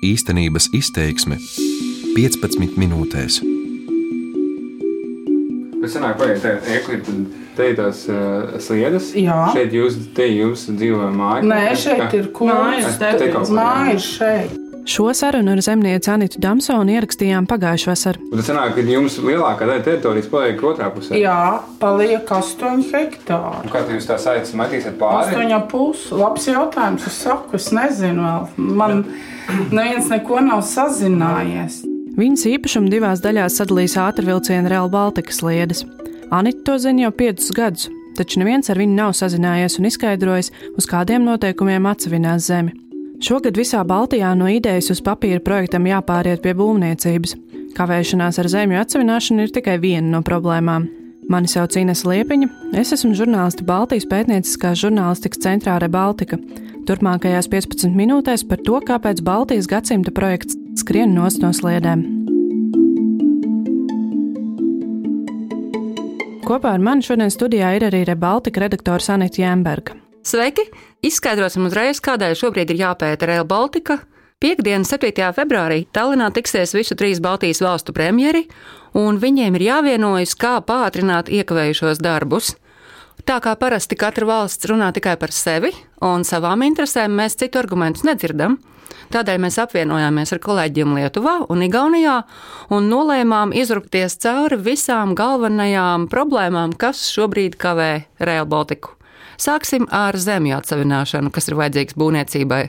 Īstenības izteiksme 15 minūtēs. Bet senāk paiet ekli, tad te ir tās uh, sliedas. Jā. Šeit jūs, te jūs dzīvo māja. Nē, šeit ir Mājas, te kaut kur, jā. Māja ir šeit. Šo sarunu ar zemnieci Anitu Damsonu ierakstījām pagājušā vasarā. Un tad senāk, kad jums lielākā daļa teritorijas paliek otrā pusē. Jā, paliek 8 hektāri. Un Kā tad jūs tā saitas metīsiet pāri? 8,5. Labs jautājums. Es saku, es nezinu vēl. Man neviens neko nav sazinājies. Viņas īpašumu divās daļās sadalīs ātrvilciena Real Baltica sliedes. Anita to zina jau piecus gadus, taču neviens ar viņu nav sazinājies un izskaidrojis, uz kādiem noteikumiem atsevinās zemi. Šogad visā Baltijā no idejas uz papīra projektam jāpāriet pie būvniecības. Kavēšanās ar zemju atsevināšanu ir tikai viena no problēmām. Mani sauc Ines Liepiņa, es esmu žurnāliste Baltijas pētnieciskās žurnālistikas centrā Rebaltika. Turpmākajās 15 minūtēs par to, kāpēc Baltijas gadsimta projekts skrien no sliedēm. Kopā ar mani šodien studijā ir arī Rebaltika redaktors Anita Jēnberga. Sveiki! Izskaidrosim uzreiz, kādēļ šobrīd ir jāpēta Rail Baltica. Piektdien, 7. februārī, Tallinā tiksies visu trīs Baltijas valstu premjeri, un viņiem ir jāvienojas, kā pātrināt iekavējušos darbus. Tā kā parasti katra valsts runā tikai par sevi un savām interesēm, mēs citu argumentus nedzirdam. Tādēļ mēs apvienojāmies ar kolēģiem Lietuvā un Igaunijā un nolēmām izrukties cauri visām galvenajām problēmām, kas šobrīd kavē Rail Baltiku. Sāksim ar zemju atsevināšanu, kas ir vajadzīgs būvniecībai.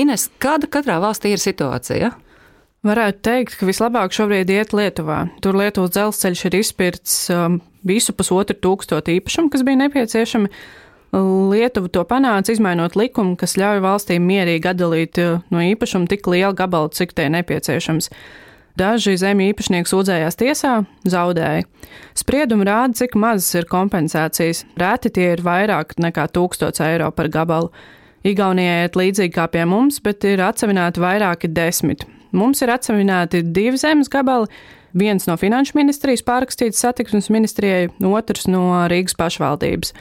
Ines, kāda katrā valstī ir situācija? Varētu teikt, ka vislabāk šobrīd iet Lietuvā. Tur Lietuvas dzelzceļš ir izpirts um, visu pusotru tūkstošu īpašumu, kas bija nepieciešami. Lietuva to panāca, izmainot likumu, kas ļauj valstīm mierīgi atdalīt uh, no īpašuma tik lielu gabalu, cik tie nepieciešams. Daži zemju īpašnieki sūdzējās tiesā, zaudēja. Spriedumi rāda, cik mazas ir kompensācijas. Rēti tie ir vairāk nekā 1000 eiro par gabalu. Igaunijai iet līdzīgi kā pie mums, bet ir atsevināti vairāki desmit. Mums ir atsevināti divi zemes gabali, viens no finanšu ministrijas pārrakstīts satiksmes ministrijai, otrs no Rīgas pašvaldības.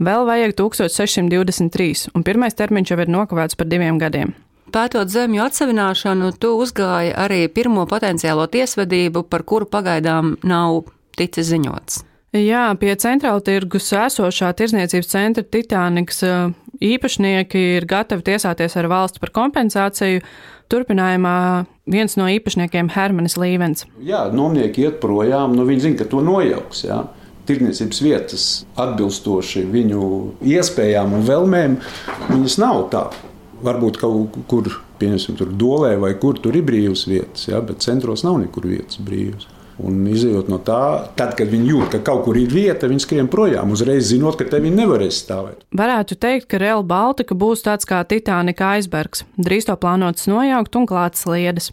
Vēl vajag 1623, un pirmais termiņš jau ir nokavēts par diviem gadiem. Pētot zemju atsevināšanu, tu uzgāji arī pirmo potenciālo tiesvedību, par kuru pagaidām nav ticis ziņots. Jā, pie centrāla tirgus esošā tirzniecības centra Titaniks īpašnieki ir gatavi tiesāties ar valsts par kompensāciju. Turpinājumā viens no īpašniekiem - Hermanis Līvens. Jā, nomnieki iet projām, nu viņi zina, ka to nojauks. Jā. Tirniecības vietas atbilstoši viņu iespējām un vēlmēm, viņas nav tā. Varbūt kaut kur, piemēram, tur dolē vai kur tur ir brīvas vietas, jā, bet centros nav nekur vietas brīvas. Un izējot no tā, tad, kad viņi jūt, ka kaut kur ir vieta, viņi skrien projām, uzreiz zinot, ka te viņi nevarēs stāvēt. Varētu teikt, ka Real Baltica būs tāds kā Titanika aizbergs. Drīz to plānots nojaukt un klāt sliedes.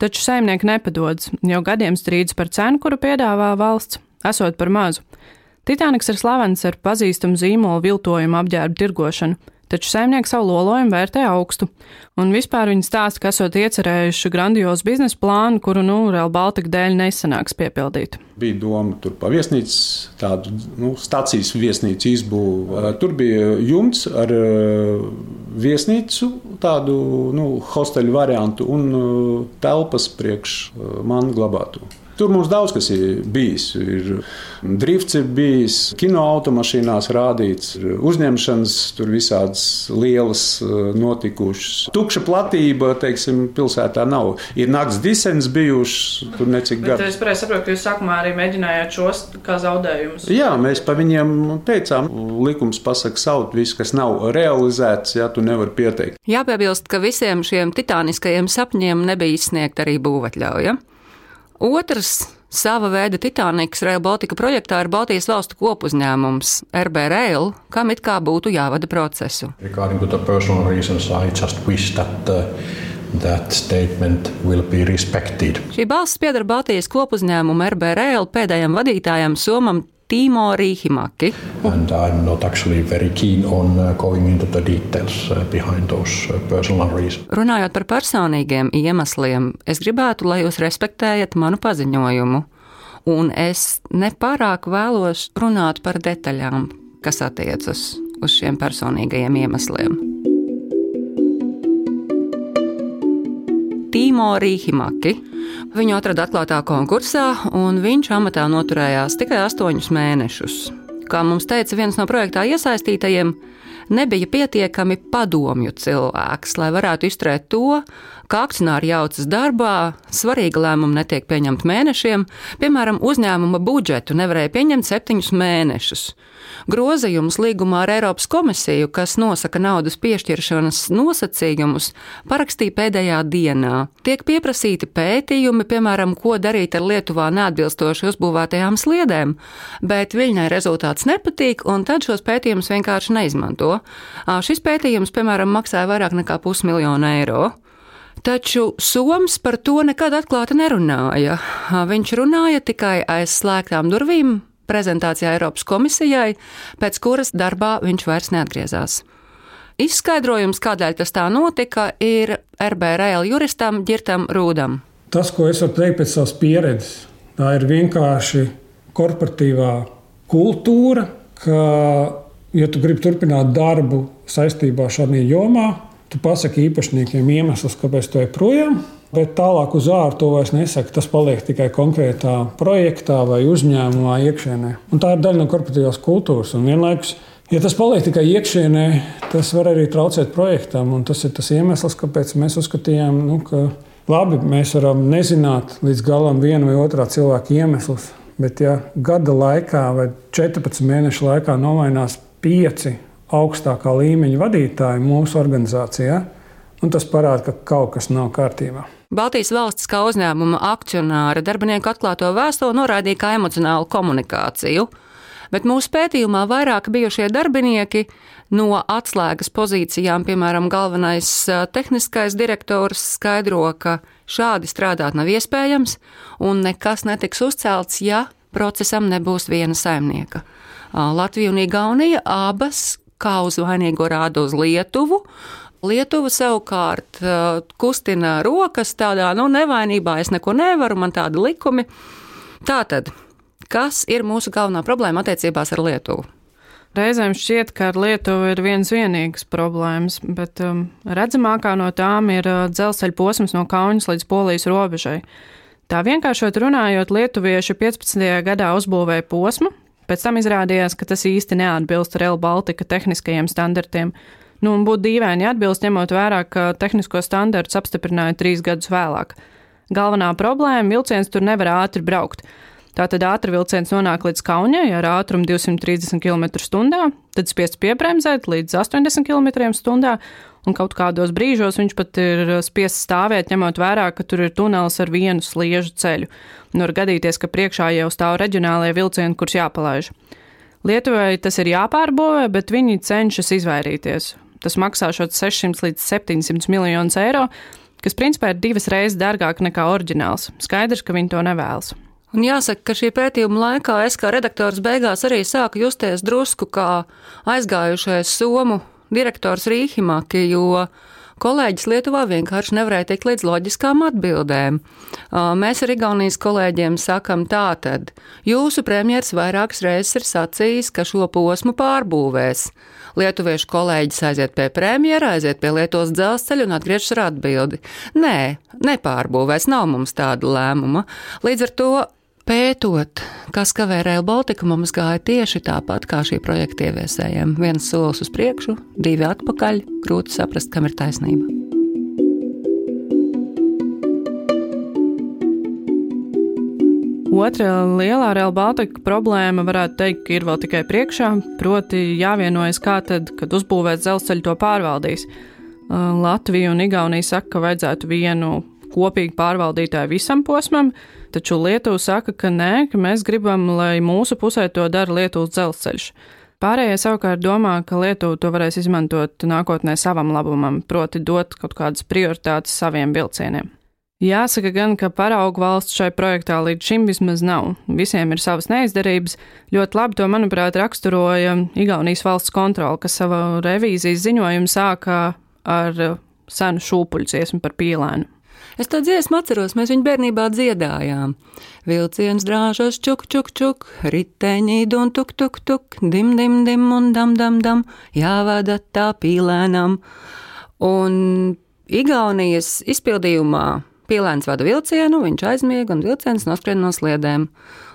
Taču saimnieki nepadodas, jau gadiem strīdas par cenu, kuru piedāvā valsts, esot par mazu. Titaniks ir slavens ar pazīstamu zīmolu viltojumu apģērbu tirgošanu, taču saimnieki savu lolojumu vērtē augstu. Un vispār viņi stāsta, ka esot iecerējuši grandiozu biznesa plānu, kuru, nu, Real Baltica dēļ nesanāks piepildīt. Bija doma tur pa viesnīcu, tādu nu, stācijas viesnīcu izbūvi. Tur bija jumts ar viesnīcu, tādu nu, hosteļu variantu un telpas priekš manu glabātu. Tur mums daudz kas ir bijis. Ir drifts ir bijis, kino automašīnās rādīts, ir uzņemšanas, tur visādas lielas eh, notikušas. Tukša platība, teiksim, pilsētā nav. Ir nakts disens bijušas, tur necik Bet gadi. es saprotu, ka jūs sākumā arī mēģinājāt šos kā zaudējumus. Jā, mēs pa viņiem teicām, likums pasaka savu, viss, kas nav realizēts, ja tu nevari pieteikt. Jāpiebilst, ka visiem šiem titāniskajiem sapņiem nebija izsniegta arī būvatļauja. Otrs sava veida Titaniks Rail Baltica projektā ir Baltijas valstu kopuzņēmums RB Rail, kam it kā būtu jāvada procesu. Reasons, that uh, that. Šī balss pieder Baltijas kopuzņēmuma RB Rail pēdējam vadītājam Somam Timo Rīhimaki. And I'm not actually very keen on uh, going into the details uh, behind those uh, personal reasons. Runājot par personīgiem iemesliem, es gribētu, lai jūs respektējat manu paziņojumu. Un es nepārāk vēlos runāt par detaļām, kas attiecas uz šiem personīgajiem iemesliem. Tīmo Rīhimaki. Viņu atrada atklātā konkursā, un viņš amatā noturējās tikai astoņus mēnešus. Kā mums teica viens no projektā iesaistītajiem, nebija pietiekami padomju cilvēks, lai varētu izturēt to, ka akcionāri jaucas darbā, svarīga lēmuma netiek pieņemta mēnešiem, piemēram, uzņēmuma budžetu nevarēja pieņemt septiņus mēnešus. Grozījums līgumā ar Eiropas komisiju, kas nosaka naudas piešķiršanas nosacījumus, parakstīja pēdējā dienā. Tiek pieprasīti pētījumi, piemēram, ko darīt ar Lietuvā neatbilstoši uzbūvētajām sliedēm, bet viņai rezultāts nepatīk, un tad šos pētījumus vienkārši neizmanto. Šis pētījums, piemēram, maksāja vairāk nekā pusmiljonu eiro. Taču Soms par to nekad atklāti nerunāja. Viņš runāja tikai aiz slēgtām durvīm prezentācijā Eiropas komisijai, pēc kuras darbā viņš vairs neatgriezās. Izskaidrojums, kādēļ tas tā notika, ir RBRL juristam Girtam Rūdam. Tas, ko es varu teikt pēc savas pieredzes, tā ir vienkārši korporatīvā kultūra, ka, ja tu gribi turpināt darbu saistībā ar šādu jomā, Tu pasaki īpašniekiem iemeslus, kāpēc tu ej projām, bet tālāk uz ārā to vairs nesaki. Tas paliek tikai konkrētā projektā vai uzņēmumā iekšienē. Un tā ir daļa no korporatīvās kultūras. Un vienlaikus, ja tas paliek tikai iekšienē, tas var arī traucēt projektam. Un tas ir tas iemesls, kāpēc mēs uzskatījām, nu, ka labi, mēs varam nezināt līdz galam vienu vai otrā cilvēka iemeslus. Bet, ja gada laikā vai 14 mēnešu laikā nomainās pieci augstākā līmeņa vadītāji mūsu organizācijā, un tas parāda, ka kaut kas nav kārtībā. Baltijas valsts kā uzņēmuma akcionāra darbinieku atklāto vēstuli norādīja kā emocionālu komunikāciju, bet mūsu pētījumā vairāk bijušie darbinieki no atslēgas pozīcijām, piemēram, galvenais tehniskais direktors, skaidro, ka šādi strādāt nav iespējams un nekas netiks uzcelts, ja procesam nebūs viena saimnieka. Latvija un Igaunija abas kā uz vainīgo rāda uz Lietuvu. Lietuva savukārt kustina rokas tādā nu, nevainībā, es neko nevaru, man tādi likumi. Tātad, kas ir mūsu galvenā problēma attiecībās ar Lietuvu? Reizēm šķiet, ka ar Lietuvu ir viens vienīgs problēmas, bet um, redzamākā no tām ir uh, dzelzceļa posms no Kaunas līdz Polijas robežai. Tā vienkāršot runājot, lietuvieši 15. gadā uzbūvēja posmu, Pēc tam izrādījās, ka tas īsti neatbilst Rail Baltica tehniskajiem standartiem. Nu, un būtu dīvaini atbilst, ņemot vērā, ka tehnisko standartus apstiprināja trīs gadus vēlāk. Galvenā problēma - vilciens tur nevar ātri braukt. Tātad ātri vilciens nonāk līdz Kaunijai ar ātrumu 230 km/h, tad spiests piebremzēt līdz 80 km/h, un kaut kādos brīžos viņš pat ir spiests stāvēt, ņemot vērā, ka tur ir tunelis ar vienu sliežu ceļu. Un var gadīties, ka priekšā jau stāv reģionālajie vilcieni, kurus jāpalaiž. Lietuvai tas ir jāpārbūvē, bet viņi cenšas izvairīties. Tas maksā šos 600 līdz 700 miljonus eiro, kas principā ir divas reizes dārgāk nekā oriģināls. Skaidrs, ka viņi to nevēlas. Un jāsaka, ka šī pētījuma laikā es kā redaktors beigās arī sāku justies drusku kā aizgājušais somu direktors Rīhimaki, jo kolēģis Lietuvā vienkārši nevarēja tikt līdz loģiskām atbildēm. Mēs ar Igaunijas kolēģiem sakam tātad, jūsu premjers vairākas reizes ir sacījis, ka šo posmu pārbūvēs. Lietuviešu kolēģis aiziet pie premjera, aiziet pie Lietuvas dzelzceļa un atgriežas ar atbildi. Nē, nepārbūvēs, nav mums tāda lēmuma. Līdz ar to Pētot, kas kavē Rail Baltica, mums gāja tieši tāpat kā šī projekta ieviesējiem. Viens solis uz priekšu, divi atpakaļ, grūti saprast, kam ir taisnība. Otra lielā Rail Baltica problēma, varētu teikt, ir vēl tikai priekšā, proti, jāvienojas, kā tad, kad uzbūvēs dzelzceļu, to pārvaldīs. Latvija un Igaunija saka, ka vajadzētu vienu kopīgu pārvaldītāju visam posmam, taču Lietuva saka, ka nē, ka mēs gribam, lai mūsu pusē to dara Lietuvas dzelzceļš. Pārējie savukārt domā, ka Lietuva to varēs izmantot nākotnē savam labumam, proti dot kaut kādas prioritātes saviem vilcieniem. Jāsaka gan, ka paraugu valsts šai projektā līdz šim vismaz nav. Visiem ir savas neizdarības. Ļoti labi to, manuprāt, raksturoja Igaunijas valsts kontrole, kas savu revīzijas ziņojumu sāka ar senu šūpuļu dziesmu par pīlēnu. Es to dziesmu atceros, mēs viņu bērnībā dziedājām. Vilciens drāžas čuk, čuk, čuk, riteņi un tuk, tuk, tuk, dim, dim, dim un dam, dam, dam, jāvada tā pīlēnam. Un Igaunijas izpildījumā pīlēns vada vilcienu, viņš aizmiega un vilciens noskrien no sliedēm.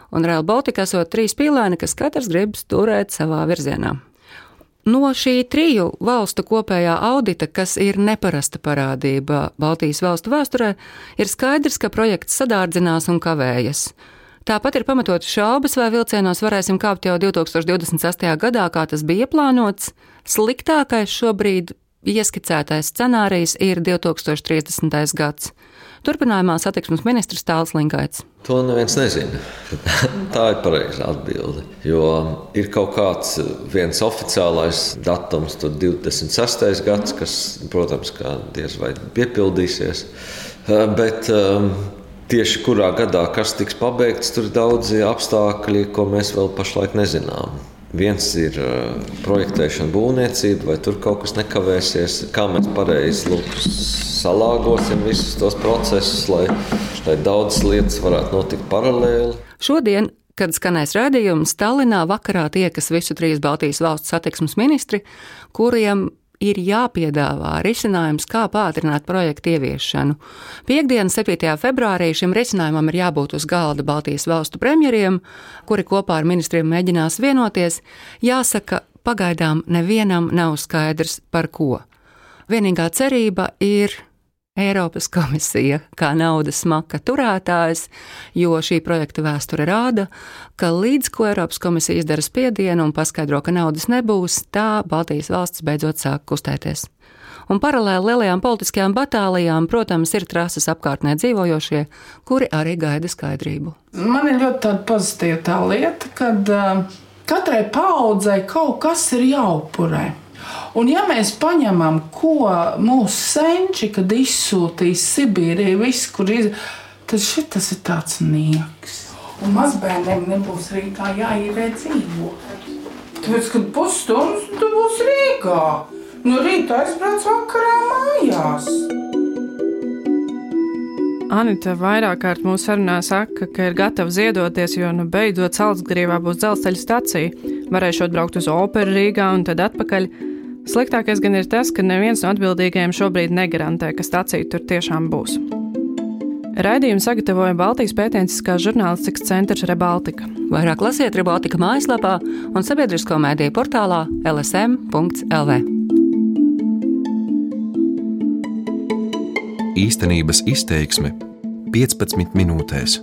Un Real Baltica esot trīs pīlēni, kas katrs grib turēt savā virzienā. No šī triju valstu kopējā audita, kas ir neparasta parādība Baltijas valstu vēsturē, ir skaidrs, ka projekts sadārdzinās un kavējas. Tāpat ir pamatot šaubas, vai vilcienos varēsim kāpt jau 2028. gadā, kā tas bija plānots. Sliktākais šobrīd ieskicētais scenārijs ir 2030. gads. Turpinājumā satiksmes ministrs Tāls Linkaits. To neviens nezina. Tā ir pareizā atbilde. Jo ir kaut kāds viens oficiālais datums, 26. gads, kas, protams, diez vai piepildīsies. Bet um, tieši kurā gadā kas tiks pabeigts, tur ir daudzi apstākļi, ko mēs vēl pašlaik nezinām. Viens ir uh, projektēšana, būvniecība, vai tur kaut kas nekavēsies, kā mēs pareizi salāgosim visus tos procesus, lai, lai daudzas lietas varētu notikt paralēli. Šodien kad skanēs rādījums, Tallinā vakarā tiekas visu trīs Baltijas valstu satiksmes ministri, kuriem ir jāpiedāvā risinājums, kā pātrināt projektu ieviešanu. Piektdien, 7. februārī, šim risinājumam ir jābūt uz galda Baltijas valstu premjeriem, kuri kopā ar ministriem mēģinās vienoties. Jāsaka, pagaidām nevienam nav skaidrs par ko. Vienīgā cerība ir Eiropas komisija kā naudas maka turētājs, jo šī projekta vēsture rāda, ka līdz ko Eiropas komisija izdara spiedienu un paskaidro, ka naudas nebūs, tā Baltijas valsts beidzot sāk kustēties. Un paralēli lielajām politiskajām batālijām, protams, ir trases apkārtnē dzīvojošie, kuri arī gaida skaidrību. Man ir ļoti pozitīva tā lieta, ka uh, katrai paudzei kaut kas ir jāupurē. Un ja mēs paņemam, ko mūsu senči, kad izsūtīja Sibīrijā, viss, kur iz... tad šis ir tāds nieks. Un mazbērniem nebūs Rīgā jāīrē dzīvot. Tāpēc, kad pusstundas tu būsi Rīgā, no rīta aizbrauc vakarā mājās. Anita vairāk kārt mūsu sarunā saka, ka ir gatava ziedoties, jo nu beidzot Salzgrīvā būs dzelzceļa stacija. Varēšu atbraukt uz operu Rīgā un tad atpakaļ. Sliktākais gan ir tas, ka neviens no atbildīgajiem šobrīd negarantē, ka stacija tur tiešām būs. Raidījumu sagatavoja Baltijas pētnieciskā žurnālistikas centrs Rebaltika. Vairāk lasiet Rebaltika mājaslapā un sabiedrisko mēdīju portālā lsm.lv. Īstenības izteiksme 15 minūtēs.